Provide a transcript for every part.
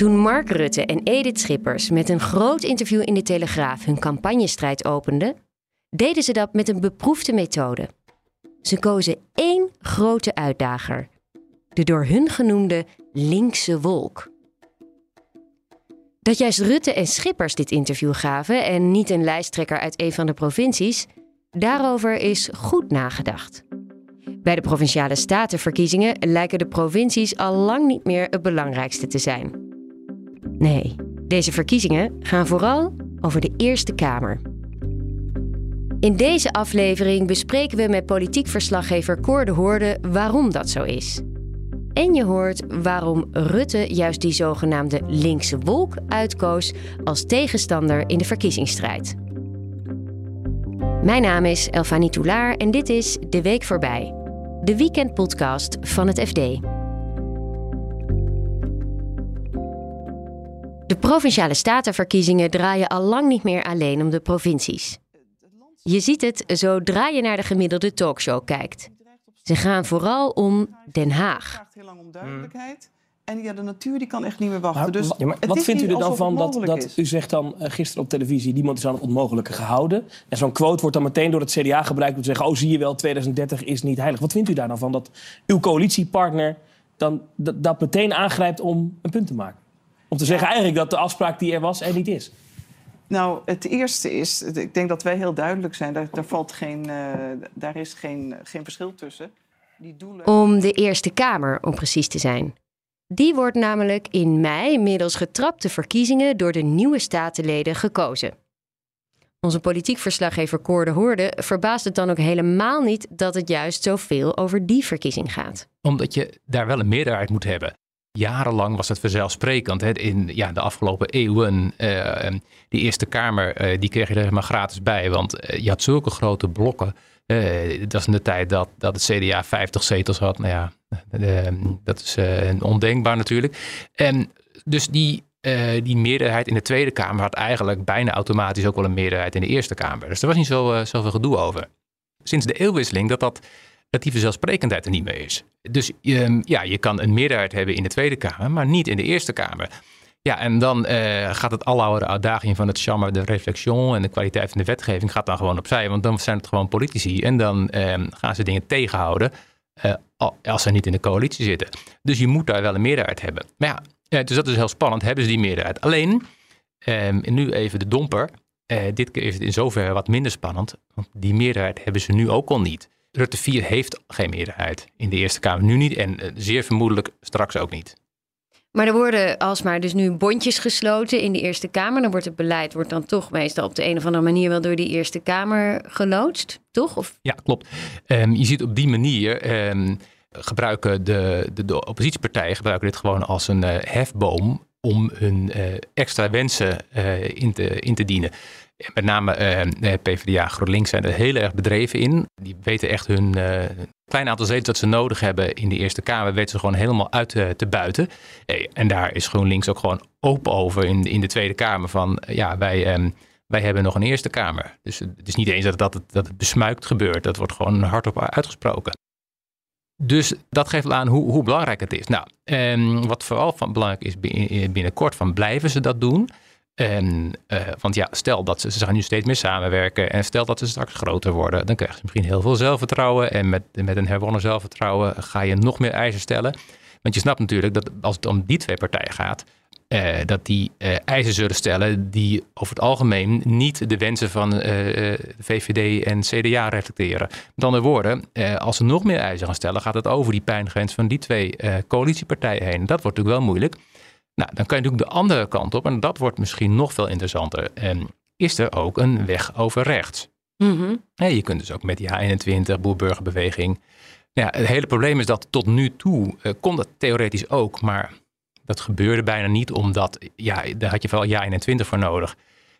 Toen Mark Rutte en Edith Schippers met een groot interview in de Telegraaf hun campagnestrijd openden, deden ze dat met een beproefde methode. Ze kozen één grote uitdager, de door hun genoemde linkse wolk. Dat juist Rutte en Schippers dit interview gaven en niet een lijsttrekker uit een van de provincies, daarover is goed nagedacht. Bij de provinciale statenverkiezingen lijken de provincies al lang niet meer het belangrijkste te zijn. Nee, deze verkiezingen gaan vooral over de Eerste Kamer. In deze aflevering bespreken we met politiek verslaggever Cor de Hoorde waarom dat zo is. En je hoort waarom Rutte juist die zogenaamde linkse wolk uitkoos als tegenstander in de verkiezingsstrijd. Mijn naam is Elfanie Toulaar en dit is De Week Voorbij, de weekendpodcast van het FD. De provinciale statenverkiezingen draaien al lang niet meer alleen om de provincies. Je ziet het zodra je naar de gemiddelde talkshow kijkt. Ze gaan vooral om Den Haag. Het vraagt heel lang om duidelijkheid. En ja, de natuur die kan echt niet meer wachten. Dus Ja, maar het wat vindt u er dan van dat, dat u zegt dan eh, gisteren op televisie... niemand is aan het onmogelijke gehouden. En zo'n quote wordt dan meteen door het CDA gebruikt... om te zeggen, oh zie je wel, 2030 is niet heilig. Wat vindt u daar dan van dat uw coalitiepartner... dan dat, dat meteen aangrijpt om een punt te maken? Om te zeggen eigenlijk dat de afspraak die er was er niet is. Nou, het eerste is, ik denk dat wij heel duidelijk zijn. Daar, daar, valt geen, eh, daar is geen, geen verschil tussen. Die doelen... Om de Eerste Kamer, om precies te zijn. Die wordt namelijk in mei middels getrapte verkiezingen door de nieuwe statenleden gekozen. Onze politiek verslaggever Cor de Hoorde verbaast het dan ook helemaal niet dat het juist zoveel over die verkiezing gaat. Omdat je daar wel een meerderheid moet hebben. Jarenlang was het vanzelfsprekend. Hè? In ja, de afgelopen eeuwen, eh, die Eerste Kamer, eh, die kreeg je er helemaal gratis bij. Want eh, je had zulke grote blokken. Dat was in de tijd dat, dat het CDA 50 zetels had. Nou ja, dat is ondenkbaar natuurlijk. En dus die, die meerderheid in de Tweede Kamer had eigenlijk bijna automatisch ook wel een meerderheid in de Eerste Kamer. Dus er was niet zo, zoveel gedoe over. Sinds de eeuwwisseling dat dat dat die vanzelfsprekendheid er niet meer is. Dus ehm, ja, je kan een meerderheid hebben in de Tweede Kamer, maar niet in de Eerste Kamer. Ja, en dan eh, gaat het aloude uitdaging van het charme, de reflexion en de kwaliteit van de wetgeving gaat dan gewoon opzij. Want dan zijn het gewoon politici en dan ehm, gaan ze dingen tegenhouden eh, al- als ze niet in de coalitie zitten. Dus je moet daar wel een meerderheid hebben. Maar ja, dus dat is heel spannend. Hebben ze die meerderheid? Alleen, en nu even de domper. Eh, dit keer is het in zoverre wat minder spannend. Want die meerderheid hebben ze nu ook al niet. Rutte 4 heeft geen meerderheid in de Eerste Kamer. Nu niet en eh, zeer vermoedelijk straks ook niet. Maar er worden alsmaar dus nu bondjes gesloten in de Eerste Kamer. Dan wordt het beleid wordt dan toch meestal op de een of andere manier wel door die Eerste Kamer geloodst, toch? Of Ja, klopt. Ehm, je ziet op die manier ehm, gebruiken de, de, de oppositiepartijen gebruiken dit gewoon als een eh, hefboom om hun eh, extra wensen eh, in, te, in te dienen. En Met name eh, PvdA, GroenLinks zijn er heel erg bedreven in. Die weten echt hun klein aantal zetels dat ze nodig hebben in de Eerste Kamer, weten ze gewoon helemaal uit te, te buiten. En daar is GroenLinks ook gewoon open over in, in de Tweede Kamer. Van ja, wij, ehm, wij hebben nog een Eerste Kamer. Dus het is niet eens dat, dat, het, dat het besmuikt gebeurt. Dat wordt gewoon hardop uitgesproken. Dus dat geeft aan hoe, hoe belangrijk het is. Nou, ehm, wat vooral van belangrijk is bi- binnenkort, van blijven ze dat doen? En, eh, want ja, stel dat ze, ze gaan nu steeds meer samenwerken en stel dat ze straks groter worden, dan krijgen ze misschien heel veel zelfvertrouwen. En met, met een herwonnen zelfvertrouwen ga je nog meer eisen stellen. Want je snapt natuurlijk dat als het om die twee partijen gaat, eh, dat die eh, eisen zullen stellen die over het algemeen niet de wensen van eh, de VVD en CDA reflecteren. Met andere woorden, als ze nog meer eisen gaan stellen, gaat het over die pijngrens van die twee coalitiepartijen heen. Dat wordt natuurlijk wel moeilijk. Nou, dan kan je natuurlijk de andere kant op en dat wordt misschien nog veel interessanter. En is er ook een weg over rechts? Mhm. Je kunt dus ook met die H21, boerburgerbeweging. Ja, het hele probleem is dat tot nu toe eh, kon dat theoretisch ook, maar dat gebeurde bijna niet, omdat ja, daar had je vooral H21 voor nodig.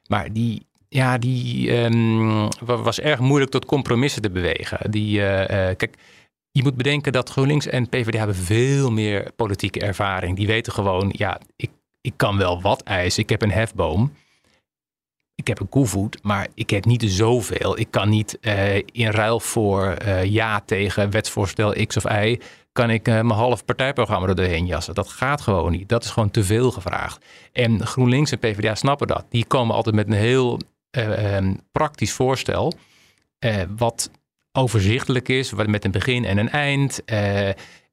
Maar die, ja, die ehm, wa- was erg moeilijk tot compromissen te bewegen. Die, eh, eh, kijk, je moet bedenken dat GroenLinks en PvdA hebben veel meer politieke ervaring. Die weten gewoon, ja, ik, ik kan wel wat eisen. Ik heb een hefboom. Ik heb een koevoet, maar ik heb niet zoveel. Ik kan niet uh, in ruil voor uh, ja tegen wetsvoorstel X of Y, kan ik uh, mijn half partijprogramma er doorheen jassen. Dat gaat gewoon niet. Dat is gewoon te veel gevraagd. En GroenLinks en PvdA snappen dat. Die komen altijd met een heel um, praktisch voorstel, wat overzichtelijk is, met een begin en een eind.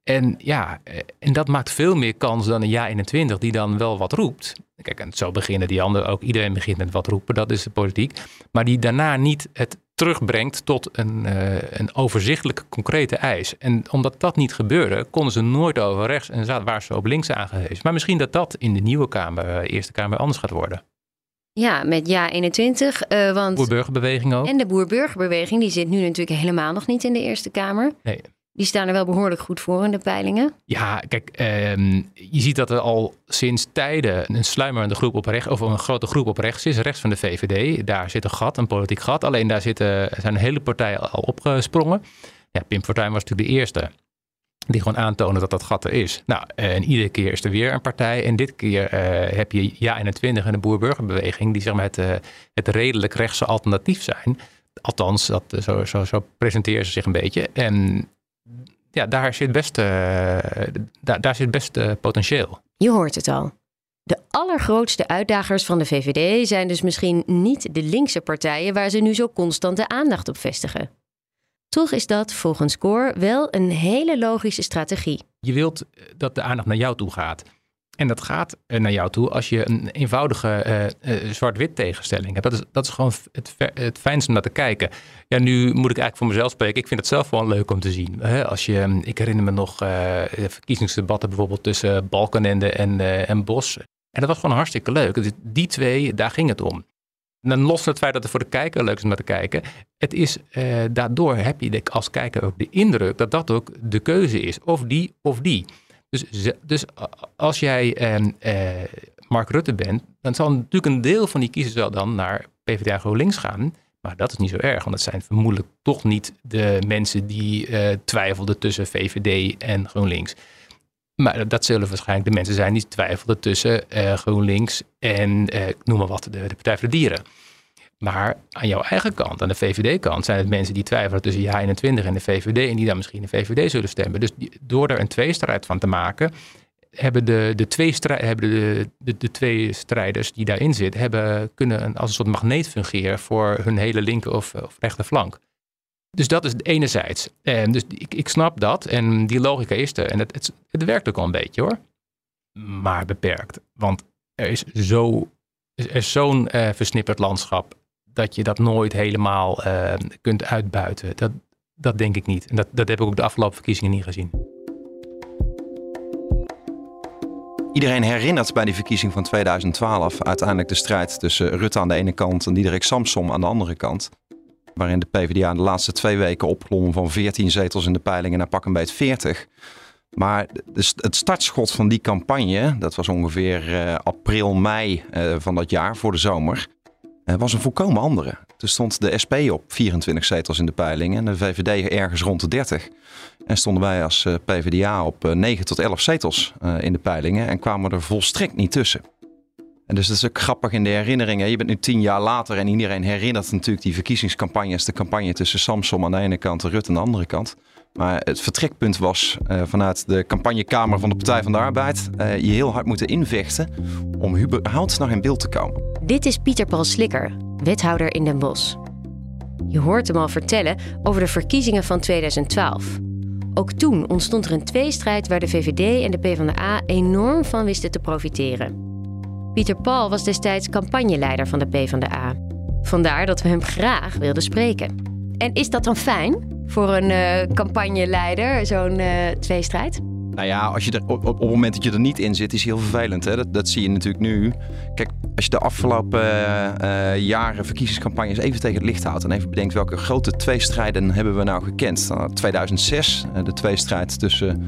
En ja, eh, en dat maakt veel meer kans dan een jaar 21 die dan wel wat roept. Kijk, en zo beginnen die anderen ook. Iedereen begint met wat roepen, dat is de politiek. Maar die daarna niet het terugbrengt tot een, uh, een overzichtelijke, concrete eis. En omdat dat niet gebeurde, konden ze nooit over rechts en waren ze op links aangewezen. Maar misschien dat dat in de nieuwe Kamer, uh, Eerste Kamer, anders gaat worden. Ja, met ja 21. Uh, want... Boerburgerbeweging ook. En de Boerburgerbeweging, die zit nu natuurlijk helemaal nog niet in de Eerste Kamer. Nee. Die staan er wel behoorlijk goed voor in de peilingen. Ja, kijk, um, je ziet dat er al sinds tijden een sluimerende groep op rechts, of een grote groep op rechts is, rechts van de VVD. Daar zit een gat, een politiek gat. Alleen daar zitten, zijn hele partijen al opgesprongen. Ja, Pim Fortuyn was natuurlijk de eerste die gewoon aantonen dat dat gat er is. Nou, en iedere keer is er weer een partij. En dit keer uh, heb je Ja21 en de Boer-Burgerbeweging, die zeg maar het, uh, het redelijk rechtse alternatief zijn. Althans, dat, zo, zo, zo presenteren ze zich een beetje. En ja, daar zit best, uh, daar, daar zit best uh, potentieel. Je hoort het al. De allergrootste uitdagers van de VVD zijn dus misschien niet de linkse partijen waar ze nu zo constant de aandacht op vestigen. Toch is dat volgens Cor wel een hele logische strategie. Je wilt dat de aandacht naar jou toe gaat. En dat gaat naar jou toe als je een eenvoudige uh, uh, zwart-wit tegenstelling hebt. Dat is, dat is gewoon het, het fijnste om naar te kijken. Ja, nu moet ik eigenlijk voor mezelf spreken. Ik vind het zelf wel leuk om te zien. Als je, ik herinner me nog verkiezingsdebatten bijvoorbeeld tussen Balkenende en, Bos. En dat was gewoon hartstikke leuk. Die twee, daar ging het om. En dan los van het feit dat het voor de kijker leuk is om naar te kijken. Het is, daardoor heb je als kijker ook de indruk dat dat ook de keuze is. Of die of die. Dus, dus als jij eh, eh, Mark Rutte bent, dan zal natuurlijk een deel van die kiezers wel dan naar PvdA GroenLinks gaan. Maar dat is niet zo erg, want het zijn vermoedelijk toch niet de mensen die uh, twijfelden tussen VVD en GroenLinks. Maar dat zullen waarschijnlijk de mensen zijn die twijfelden tussen uh, GroenLinks en, noem maar wat, de, de Partij voor de Dieren. Maar aan jouw eigen kant, aan de VVD-kant, zijn het mensen die twijfelen tussen ja 21 en de VVD en die dan misschien de VVD zullen stemmen. Dus door er een tweestrijd van te maken, hebben de, de, twee, hebben de, de, twee strijders die daarin zitten, hebben, kunnen als een soort magneet fungeren voor hun hele linker of, of rechterflank. Dus dat is enerzijds. En dus ik, snap dat en die logica is er. En het, het, werkt ook al een beetje hoor. Maar beperkt. Want er is zo er zo'n uh, versnipperd landschap dat je dat nooit helemaal uh, kunt uitbuiten. Dat, dat denk ik niet. En dat, dat heb ik ook de afgelopen verkiezingen niet gezien. Iedereen herinnert bij die verkiezing van 2012 uiteindelijk de strijd tussen Rutte aan de ene kant en Diederik Samsom aan de andere kant. Waarin de PvdA de laatste twee weken opklom van 14 zetels in de peilingen naar pak een beet 40. Maar het startschot van die campagne, dat was ongeveer uh, april, mei uh, van dat jaar, voor de zomer. Eh, was een volkomen andere. Toen stond de SP op 24 zetels in de peilingen en de VVD ergens rond de 30. En stonden wij als eh, PvdA op 9 eh, tot 11 zetels in de peilingen en kwamen er volstrekt niet tussen. En dus dat is ook grappig in de herinneringen. Je bent nu tien jaar later en iedereen herinnert natuurlijk die verkiezingscampagnes. De campagne tussen Samsom aan de ene kant en Rutte aan de andere kant. Maar het vertrekpunt was uh, vanuit de campagnekamer van de Partij van de Arbeid uh, je heel hard moeten invechten om überhaupt nog in beeld te komen. Dit is Pieter Paul Slikker, wethouder in Den Bosch. Je hoort hem al vertellen over de verkiezingen van 2012. Ook toen ontstond er een tweestrijd waar de VVD en de PvdA enorm van wisten te profiteren. Pieter Paul was destijds campagneleider van de PvdA. Vandaar dat we hem graag wilden spreken. En is dat dan fijn? Voor een uh, campagneleider, zo'n uh, tweestrijd? Nou ja, als je op, op, het moment dat je er niet in zit, is heel vervelend. Hè? Dat, dat zie je natuurlijk nu. Kijk, als je de afgelopen uh, jaren verkiezingscampagnes even tegen het licht houdt... en even bedenkt welke grote tweestrijden hebben we nou gekend. Nou, 2006, de tweestrijd tussen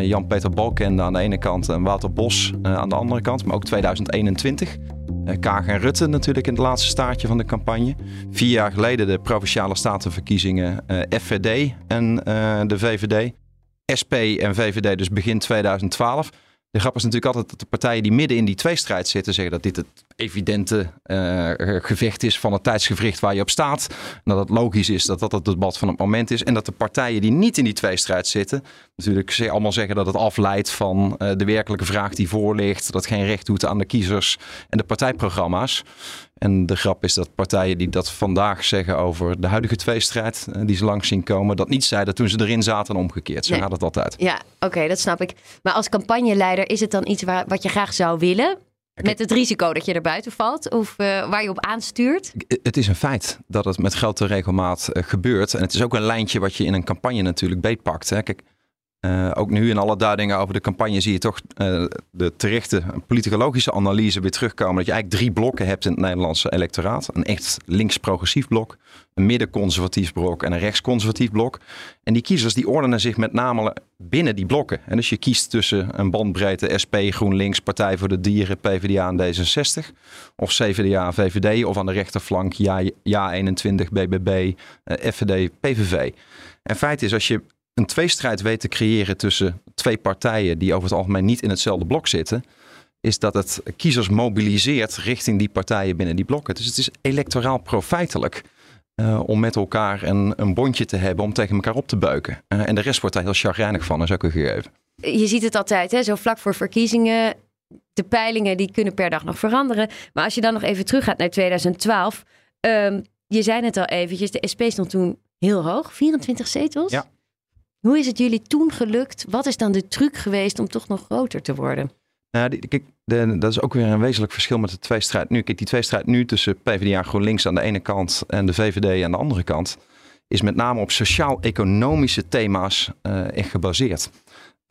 Jan-Peter Balkende aan de ene kant... en Wouter Bos aan de andere kant, maar ook 2021... Eh, Kaag en Rutte natuurlijk in het laatste staartje van de campagne. Vier jaar geleden de provinciale statenverkiezingen uh, FVD en uh, de VVD. SP en VVD dus begin 2012. De grap is natuurlijk altijd dat de partijen die midden in die tweestrijd zitten zeggen dat dit het evidente uh, gevecht is van het tijdsgevricht waar je op staat. En dat het logisch is dat dat het debat van het moment is. En dat de partijen die niet in die tweestrijd zitten, natuurlijk allemaal zeggen dat het afleidt van uh, de werkelijke vraag die voor ligt. Dat geen recht doet aan de kiezers en de partijprogramma's. En de grap is dat partijen die dat vandaag zeggen over de huidige tweestrijd, uh, die ze langs zien komen, dat niet zeiden toen ze erin zaten en omgekeerd. Zo nee. gaat het altijd. Ja, oké, dat snap ik. Maar als campagneleider is het dan iets waar, wat je graag zou willen? Met het risico dat je er buiten valt of uh, waar je op aanstuurt? Het is een feit dat het met grote regelmaat uh, gebeurt. En het is ook een lijntje wat je in een campagne natuurlijk beetpakt. Hè. Kijk, uh, ook nu in alle duidingen over de campagne zie je toch de terechte politicologische analyse weer terugkomen. Dat je eigenlijk drie blokken hebt in het Nederlandse electoraat. Een echt links-progressief blok, een midden-conservatief blok en een rechts-conservatief blok. En die kiezers die ordenen zich met name binnen die blokken. En dus je kiest tussen een bandbreedte SP, GroenLinks, Partij voor de Dieren, PvdA en D66. Of CVDA, VVD of aan de rechterflank Ja, ja 21, BBB, FVD, PVV. En feit is als je een tweestrijd weet te creëren tussen twee partijen die over het algemeen niet in hetzelfde blok zitten, is dat het kiezers mobiliseert richting die partijen binnen die blokken. Dus het is electoraal profijtelijk. Uh, om met elkaar een, een bondje te hebben om tegen elkaar op te beuken. Uh, en de rest wordt daar heel chagrijnig van, is ook een gegeven. Je ziet het altijd, hè? zo vlak voor verkiezingen. De peilingen die kunnen per dag nog veranderen. Maar als je dan nog even teruggaat naar 2012. Um, je zei het al eventjes, de SP stond toen heel hoog, 24 zetels. Ja. Hoe is het jullie toen gelukt? Wat is dan de truc geweest om toch nog groter te worden? Nou, de, dat is ook weer een wezenlijk verschil met de tweestrijd nu. Kijk, die tweestrijd nu tussen PvdA en GroenLinks aan de ene kant en de VVD aan de andere kant, is met name op sociaal-economische thema's uh, gebaseerd.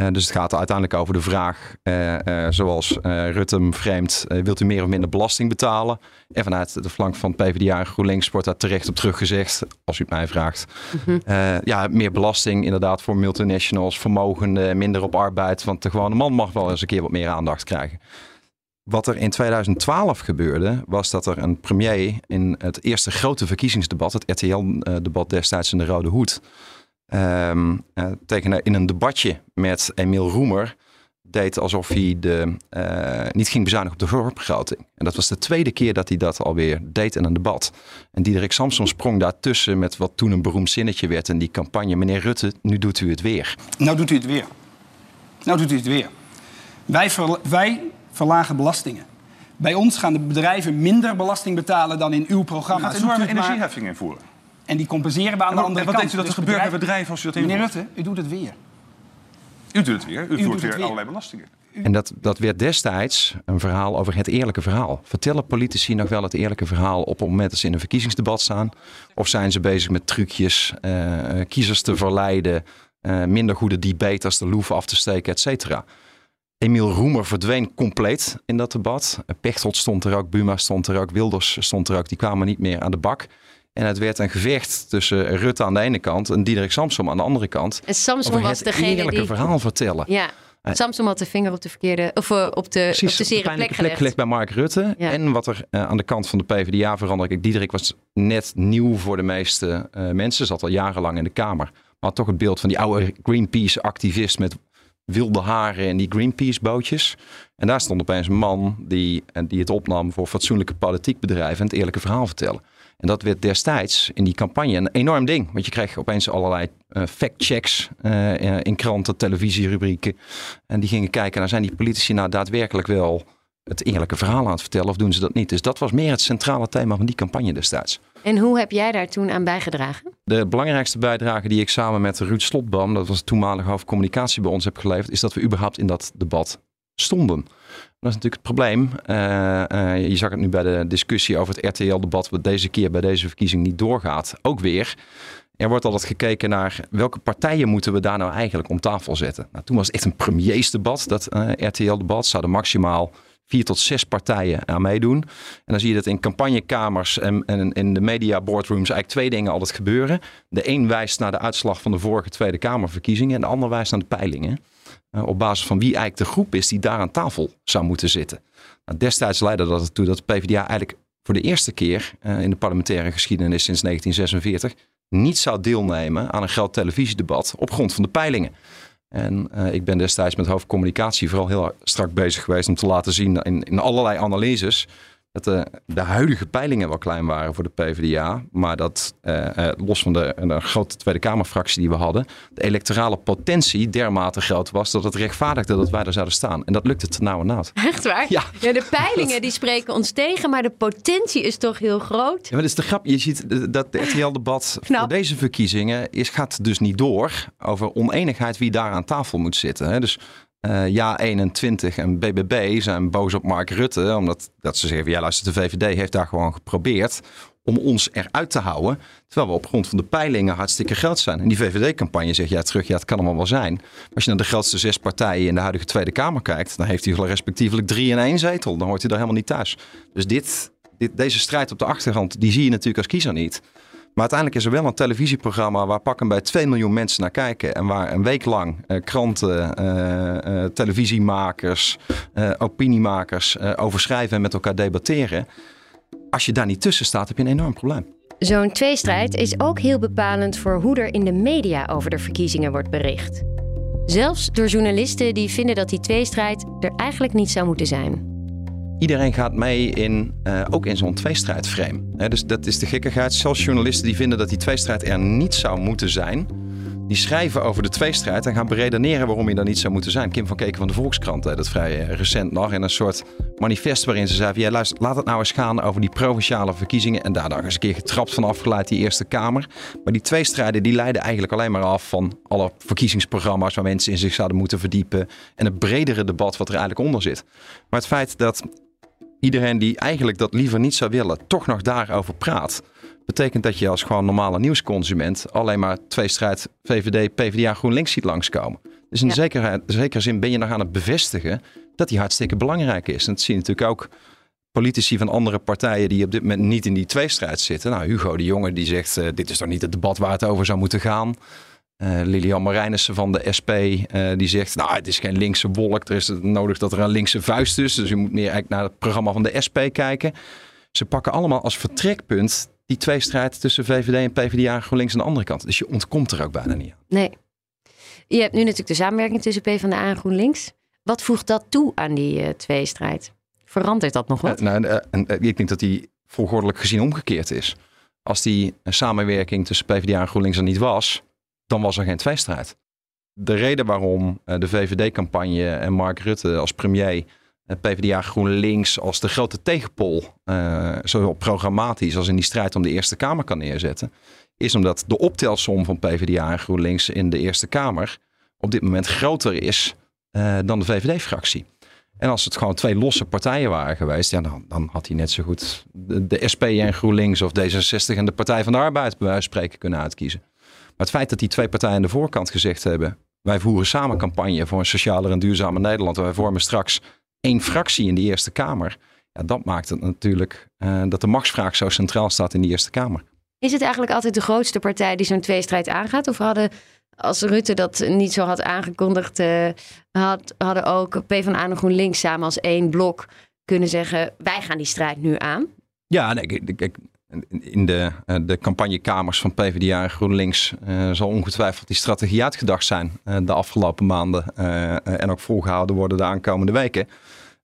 Uh, dus het gaat uiteindelijk over de vraag, uh, zoals Rutte vreemd, wilt u meer of minder belasting betalen? En vanuit de flank van PvdA en GroenLinks wordt daar terecht op teruggezegd, als u het mij vraagt. Mm -hmm. ja, meer belasting inderdaad voor multinationals, vermogenden, minder op arbeid, want de gewone man mag wel eens een keer wat meer aandacht krijgen. Wat er in 2012 gebeurde, was dat er een premier in het eerste grote verkiezingsdebat, het RTL-debat destijds in de Rode Hoed, um, uh, tegen, in een debatje met Emiel Roemer deed alsof hij de, uh, niet ging bezuinigen op de zorgbegroting. En dat was de tweede keer dat hij dat alweer deed in een debat. En Diederik Samson sprong daartussen met wat toen een beroemd zinnetje werd in die campagne. Meneer Rutte, nu doet u het weer. Nou doet u het weer. Nou doet u het weer. Wij, ver, wij verlagen belastingen. Bij ons gaan de bedrijven minder belasting betalen dan in uw programma. U gaat enorme energieheffing invoeren. En die compenseren we aan de andere wat kant. denkt u dat er Dus gebeurt bij bedrijven- als u dat Meneer invoert? Rutte, u doet het weer. U doet het weer. U, doet voert het weer weer. allerlei belastingen. En dat, dat werd destijds een verhaal over het eerlijke verhaal. Vertellen politici nog wel het eerlijke verhaal op het moment dat ze in een verkiezingsdebat staan? Of zijn ze bezig met trucjes, eh, kiezers te verleiden, eh, minder goede debaters de loef af te steken, et cetera? Emiel Roemer verdween compleet in dat debat. Pechtold stond er ook, Buma stond er ook, Wilders stond er ook. Die kwamen niet meer aan de bak. En het werd een gevecht tussen Rutte aan de ene kant en Diederik Samsom aan de andere kant. En Samson Over was het degene eerlijke die... verhaal vertellen. Ja, Samson had de vinger op de verkeerde... Of eh, op de, op de zere pijnlijke plek gelegd. bij Mark Rutte. Ja. En wat er eh, aan de kant van de PvdA veranderde. Kijk, Diederik was net nieuw voor de meeste eh, mensen. Zat al jarenlang in de Kamer. Maar had toch het beeld van die oude Greenpeace-activist met wilde haren en die Greenpeace-bootjes. En daar stond opeens een man die, en die het opnam voor fatsoenlijke politiek bedrijven en het eerlijke verhaal vertellen. En dat werd destijds in die campagne een enorm ding. Want je kreeg opeens allerlei eh, fact-checks eh, in kranten, televisierubrieken. En die gingen kijken naar zijn die politici nou daadwerkelijk wel het eerlijke verhaal aan het vertellen of doen ze dat niet. Dus dat was meer het centrale thema van die campagne destijds. En hoe heb jij daar toen aan bijgedragen? De belangrijkste bijdrage die ik samen met Ruud Slotboom, dat was de toenmalige hoofdcommunicatie bij ons, heb geleverd, is dat we überhaupt in dat debat stonden. Dat is natuurlijk het probleem. Eh, eh, je zag het nu bij de discussie over het RTL-debat, wat deze keer bij deze verkiezing niet doorgaat. Ook weer. Er wordt altijd gekeken naar welke partijen moeten we daar nou eigenlijk om tafel zetten. Nou, toen was het echt een premiersdebat, dat eh, RTL-debat. Zouden maximaal vier tot zes partijen aan meedoen. En dan zie je dat in campagnekamers en, en in de media boardrooms eigenlijk twee dingen altijd gebeuren. De een wijst naar de uitslag van de vorige Tweede Kamerverkiezingen en de ander wijst naar de peilingen. Uh, op basis van wie eigenlijk de groep is die daar aan tafel zou moeten zitten. Nou, destijds leidde dat ertoe dat de PvdA eigenlijk voor de eerste keer uh, in de parlementaire geschiedenis sinds 1946 niet zou deelnemen aan een groot televisiedebat op grond van de peilingen. En uh, ik ben destijds met hoofdcommunicatie vooral heel strak bezig geweest om te laten zien in allerlei analyses dat de, de, huidige peilingen wel klein waren voor de PvdA. Maar dat, uh, los van de, de, grote Tweede Kamerfractie die we hadden, de electorale potentie dermate groot was dat het rechtvaardigde dat wij er zouden staan. En dat lukte te nauw en naad. Echt waar? Ja. ja de peilingen die spreken ons tegen, maar de potentie is toch heel groot? Ja, maar dat is de grap. Je ziet dat het RTL-debat voor deze verkiezingen is, gaat dus niet door over oneenigheid wie daar aan tafel moet zitten. Hè. Dus uh, Ja 21 en BBB zijn boos op Mark Rutte. Omdat dat ze zeggen, ja luister, de VVD heeft daar gewoon geprobeerd om ons eruit te houden. Terwijl we op grond van de peilingen hartstikke groot zijn. En die VVD-campagne zegt ja terug, ja het kan allemaal wel zijn. Als je naar de grootste zes partijen in de huidige Tweede Kamer kijkt. Dan heeft hij respectievelijk drie en één zetel. Dan hoort hij daar helemaal niet thuis. Dus dit, dit, deze strijd op de achtergrond, die zie je natuurlijk als kiezer niet. Maar uiteindelijk is er wel een televisieprogramma waar pakken bij 2 miljoen mensen naar kijken. En waar een week lang uh, kranten, uh, uh, televisiemakers, opiniemakers over schrijven en met elkaar debatteren. Als je daar niet tussen staat, heb je een enorm probleem. Zo'n tweestrijd is ook heel bepalend voor hoe er in de media over de verkiezingen wordt bericht. Zelfs door journalisten die vinden dat die tweestrijd er eigenlijk niet zou moeten zijn iedereen gaat mee in, uh, ook in zo'n tweestrijdframe. He, dus dat is de gekkigheid. Zelfs journalisten die vinden dat die tweestrijd er niet zou moeten zijn. Die schrijven over de tweestrijd en gaan beredeneren waarom je daar niet zou moeten zijn. Kim van Keken van de Volkskrant deed dat vrij eh, recent nog. In een soort manifest waarin ze zei: ja, luister, laat het nou eens gaan over die provinciale verkiezingen. En daar dan eens een keer getrapt van afgeleid die Eerste Kamer. Maar die tweestrijden die leiden eigenlijk alleen maar af van alle verkiezingsprogramma's waar mensen in zich zouden moeten verdiepen. En het bredere debat wat er eigenlijk onder zit. Maar het feit dat iedereen die eigenlijk dat liever niet zou willen, toch nog daarover praat. Betekent dat je als gewoon normale nieuwsconsument alleen maar twee strijd VVD, PvdA, GroenLinks ziet langskomen. Dus in ja. zekere, zekere zin ben je nog aan het bevestigen dat die hartstikke belangrijk is. En dat zie je natuurlijk ook politici van andere partijen die op dit moment niet in die tweestrijd zitten. Nou, Hugo de Jonge die zegt, uh, dit is toch niet het debat waar het over zou moeten gaan. Uh, Lilian Marijnissen van de SP, uh, die zegt, nou het is geen linkse wolk, er is het nodig dat er een linkse vuist is. Dus je moet meer eigenlijk naar het programma van de SP kijken. Ze pakken allemaal als vertrekpunt die tweestrijd tussen VVD en PvdA en GroenLinks aan de andere kant. Dus je ontkomt er ook bijna niet aan. Nee. Je hebt nu natuurlijk de samenwerking tussen PvdA en GroenLinks. Wat voegt dat toe aan die uh, tweestrijd? Verandert dat nog wat? nou, ik denk dat die volgordelijk gezien omgekeerd is. Als die samenwerking tussen PvdA en GroenLinks er niet was, dan was er geen tweestrijd. De reden waarom eh, de VVD-campagne en Mark Rutte als premier eh, PvdA GroenLinks als de grote tegenpol, uh, zowel programmatisch als in die strijd om de Eerste Kamer kan neerzetten, is omdat de optelsom van PvdA en GroenLinks in de Eerste Kamer op dit moment groter is dan de VVD-fractie. En als het gewoon twee losse partijen waren geweest, ja, dan, dan had hij net zo goed de, de SP en GroenLinks of D66 en de Partij van de Arbeid bij wijze van spreken kunnen uitkiezen het feit dat die twee partijen aan de voorkant gezegd hebben: wij voeren samen campagne voor een socialer en duurzamer Nederland. Wij vormen straks één fractie in de Eerste Kamer. Ja, dat maakt het natuurlijk uh, dat de machtsvraag zo centraal staat in de Eerste Kamer. Is het eigenlijk altijd de grootste partij die zo'n tweestrijd aangaat? Of hadden, als Rutte dat niet zo had aangekondigd, uh, had, hadden ook PvdA en GroenLinks samen als één blok kunnen zeggen: wij gaan die strijd nu aan? Ja, nee, ik, ik, in de, eh, de campagnekamers van PvdA en GroenLinks uh, zal ongetwijfeld die strategie uitgedacht zijn uh, de afgelopen maanden en ook volgehouden worden de aankomende weken.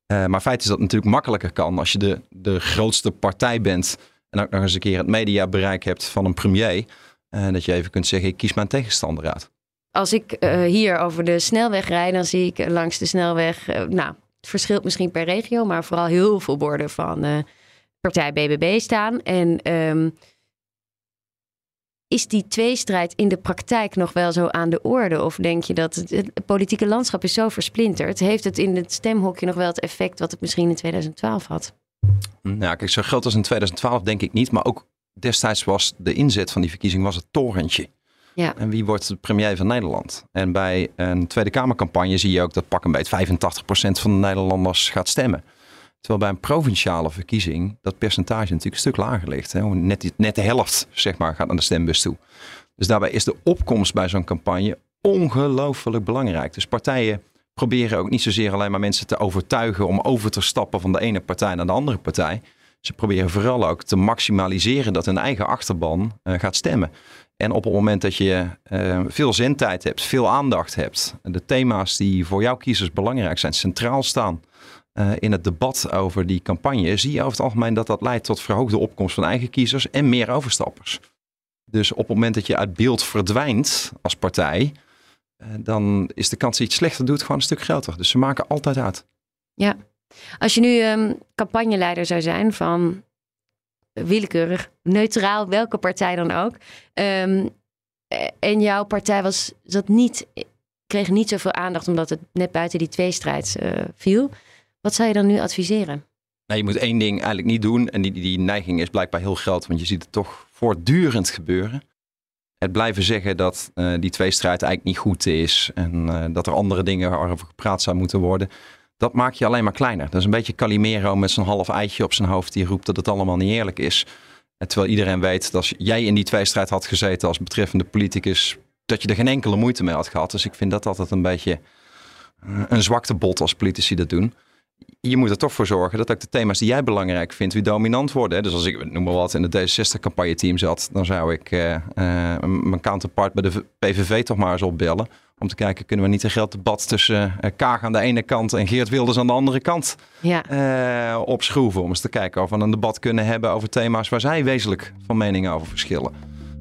maar feit is dat het natuurlijk makkelijker kan als je de, de grootste partij bent en ook nog eens een keer het mediabereik hebt van een premier. dat je even kunt zeggen, ik kies mijn tegenstander uit. Als ik hier over de snelweg rijd, dan zie ik langs de snelweg, nou, het verschilt misschien per regio, maar vooral heel veel borden van partij BBB staan. En um, is die tweestrijd in de praktijk nog wel zo aan de orde? Of denk je dat het, het, politieke landschap is zo versplinterd? Heeft het in het stemhokje nog wel het effect wat het misschien in 2012 had? Nou, kijk, zo groot als in 2012 denk ik niet. Maar ook destijds was de inzet van die verkiezing was het torentje. Ja. En wie wordt de premier van Nederland? En bij een Tweede Kamercampagne zie je ook dat pak een beetje 85% van de Nederlanders gaat stemmen. Terwijl bij een provinciale verkiezing dat percentage natuurlijk een stuk lager ligt. Hè? Net, net de helft zeg maar, gaat naar de stembus toe. Dus daarbij is de opkomst bij zo'n campagne ongelooflijk belangrijk. Dus partijen proberen ook niet zozeer alleen maar mensen te overtuigen om over te stappen van de ene partij naar de andere partij. Ze proberen vooral ook te maximaliseren dat hun eigen achterban uh, gaat stemmen. En op het moment dat je uh, veel zendtijd hebt, veel aandacht hebt, de thema's die voor jouw kiezers belangrijk zijn, centraal staan uh, in het debat over die campagne, zie je over het algemeen dat dat leidt tot verhoogde opkomst van eigen kiezers en meer overstappers. Dus op het moment dat je uit beeld verdwijnt als partij, uh, dan is de kans dat je iets slechter doet gewoon een stuk groter. Dus ze maken altijd uit. Ja, als je nu um, campagneleider zou zijn van willekeurig, neutraal, welke partij dan ook. Um, en jouw partij was, zat niet, kreeg niet zoveel aandacht omdat het net buiten die tweestrijd uh, viel. Wat zou je dan nu adviseren? Nou, je moet één ding eigenlijk niet doen. En die, die neiging is blijkbaar heel groot, want je ziet het toch voortdurend gebeuren. Het blijven zeggen dat uh, die tweestrijd eigenlijk niet goed is en uh, dat er andere dingen over gepraat zou moeten worden dat maak je alleen maar kleiner. Dat is een beetje Calimero met zijn half eitje op zijn hoofd die roept dat het allemaal niet eerlijk is. Terwijl iedereen weet dat als jij in die tweestrijd had gezeten als betreffende politicus, dat je er geen enkele moeite mee had gehad. Dus ik vind dat altijd een beetje uh, een zwakte bot als politici dat doen. Je moet er toch voor zorgen dat ook de thema's die jij belangrijk vindt, weer dominant worden. Dus als ik, noem maar wat, in het D66-campagne-team zat, dan zou ik uh, uh, mijn counterpart bij de PVV toch maar eens opbellen om te kijken, kunnen we niet een groot debat tussen uh, Kaag aan de ene kant en Geert Wilders aan de andere kant ja. opschroeven. Om eens te kijken of we een debat kunnen hebben over thema's waar zij wezenlijk van meningen over verschillen.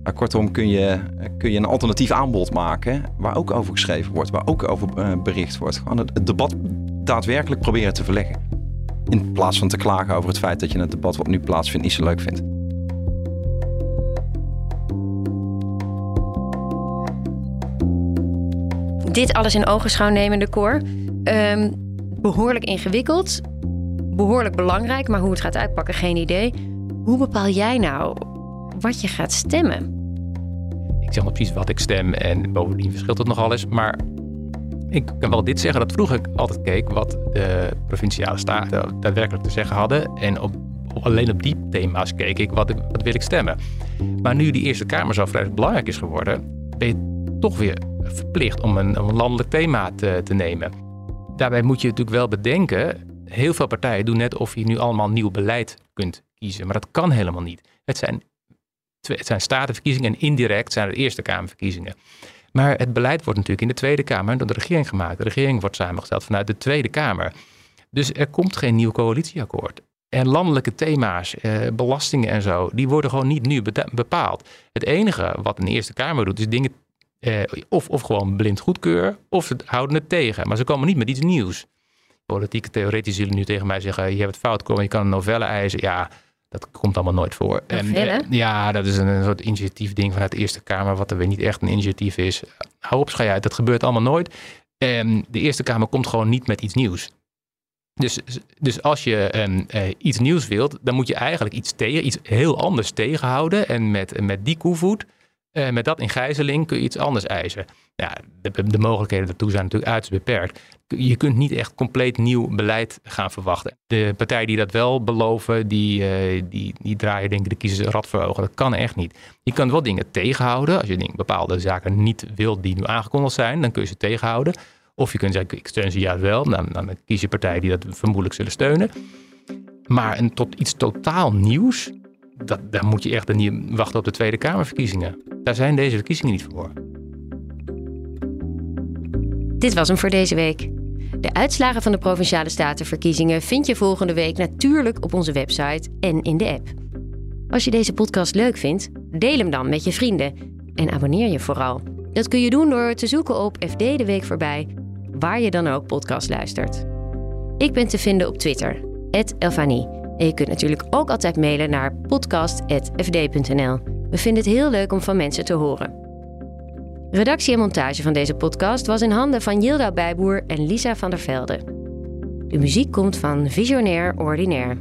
Maar kortom kun je, kun je een alternatief aanbod maken waar ook over geschreven wordt, waar ook over bericht wordt. Gewoon het, het debat daadwerkelijk proberen te verleggen. In plaats van te klagen over het feit dat je het debat wat nu plaatsvindt niet zo leuk vindt. dit alles in ogenschouw nemende, Cor. Um, behoorlijk ingewikkeld, behoorlijk belangrijk, maar hoe het gaat uitpakken, geen idee. Hoe bepaal jij nou wat je gaat stemmen? Ik zeg nog precies wat ik stem en bovendien verschilt het nogal eens. Maar ik kan wel dit zeggen, dat vroeger ik altijd keek wat de provinciale staten daadwerkelijk te zeggen hadden. En op, alleen op die thema's keek ik wat, wat wil ik stemmen. Maar nu die Eerste Kamer zo vrij belangrijk is geworden, ben je toch weer verplicht om een, een landelijk thema te, te nemen. Daarbij moet je natuurlijk wel bedenken, heel veel partijen doen net of je nu allemaal nieuw beleid kunt kiezen. Maar dat kan helemaal niet. Het zijn, het zijn statenverkiezingen en indirect zijn het Eerste Kamerverkiezingen. Maar het beleid wordt natuurlijk in de Tweede Kamer door de regering gemaakt. De regering wordt samengesteld vanuit de Tweede Kamer. Dus er komt geen nieuw coalitieakkoord. En landelijke thema's, eh, belastingen en zo, die worden gewoon niet nu bepaald. Het enige wat een Eerste Kamer doet, is dingen eh, of, of gewoon blind goedkeuren, of ze houden het tegen. Maar ze komen niet met iets nieuws. Politieke theoretici zullen nu tegen mij zeggen: je hebt het fout komen, je kan een novelle eisen. Ja, dat komt allemaal nooit voor. En, eh, ja, dat is een, een, soort initiatief ding vanuit de Eerste Kamer, wat er weer niet echt een initiatief is. Hou op, schei uit, dat gebeurt allemaal nooit. En de Eerste Kamer komt gewoon niet met iets nieuws. Dus, dus als je um, uh, iets nieuws wilt, dan moet je eigenlijk iets, tegen, iets heel anders tegenhouden. En met, met die koevoet uh, met dat in gijzeling kun je iets anders eisen. Ja, de, de mogelijkheden daartoe zijn natuurlijk uiterst beperkt. Je kunt niet echt compleet nieuw beleid gaan verwachten. De partijen die dat wel beloven, die, uh, die, die draaien denk ik de kiezers rad voor ogen. Dat kan echt niet. Je kan wel dingen tegenhouden. Als je denk, bepaalde zaken niet wilt die nu aangekondigd zijn, dan kun je ze tegenhouden. Of je kunt zeggen, ik steun ze juist wel. Dan, dan kies je partijen die dat vermoedelijk zullen steunen. Maar een, tot iets totaal nieuws, dat, daar moet je echt niet wachten op de Tweede Kamerverkiezingen. Daar zijn deze verkiezingen niet voor. Dit was hem voor deze week. De uitslagen van de provinciale statenverkiezingen vind je volgende week natuurlijk op onze website en in de app. Als je deze podcast leuk vindt, deel hem dan met je vrienden en abonneer je vooral. Dat kun je doen door te zoeken op FD de Week voorbij, waar je dan ook podcast luistert. Ik ben te vinden op Twitter, Elfanie. En je kunt natuurlijk ook altijd mailen naar podcast.fd.nl. We vinden het heel leuk om van mensen te horen. Redactie en montage van deze podcast was in handen van Yilda Bijboer en Lisa van der Velde. De muziek komt van Visionair Ordinaire.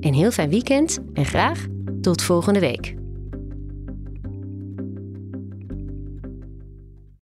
Een heel fijn weekend en graag tot volgende week.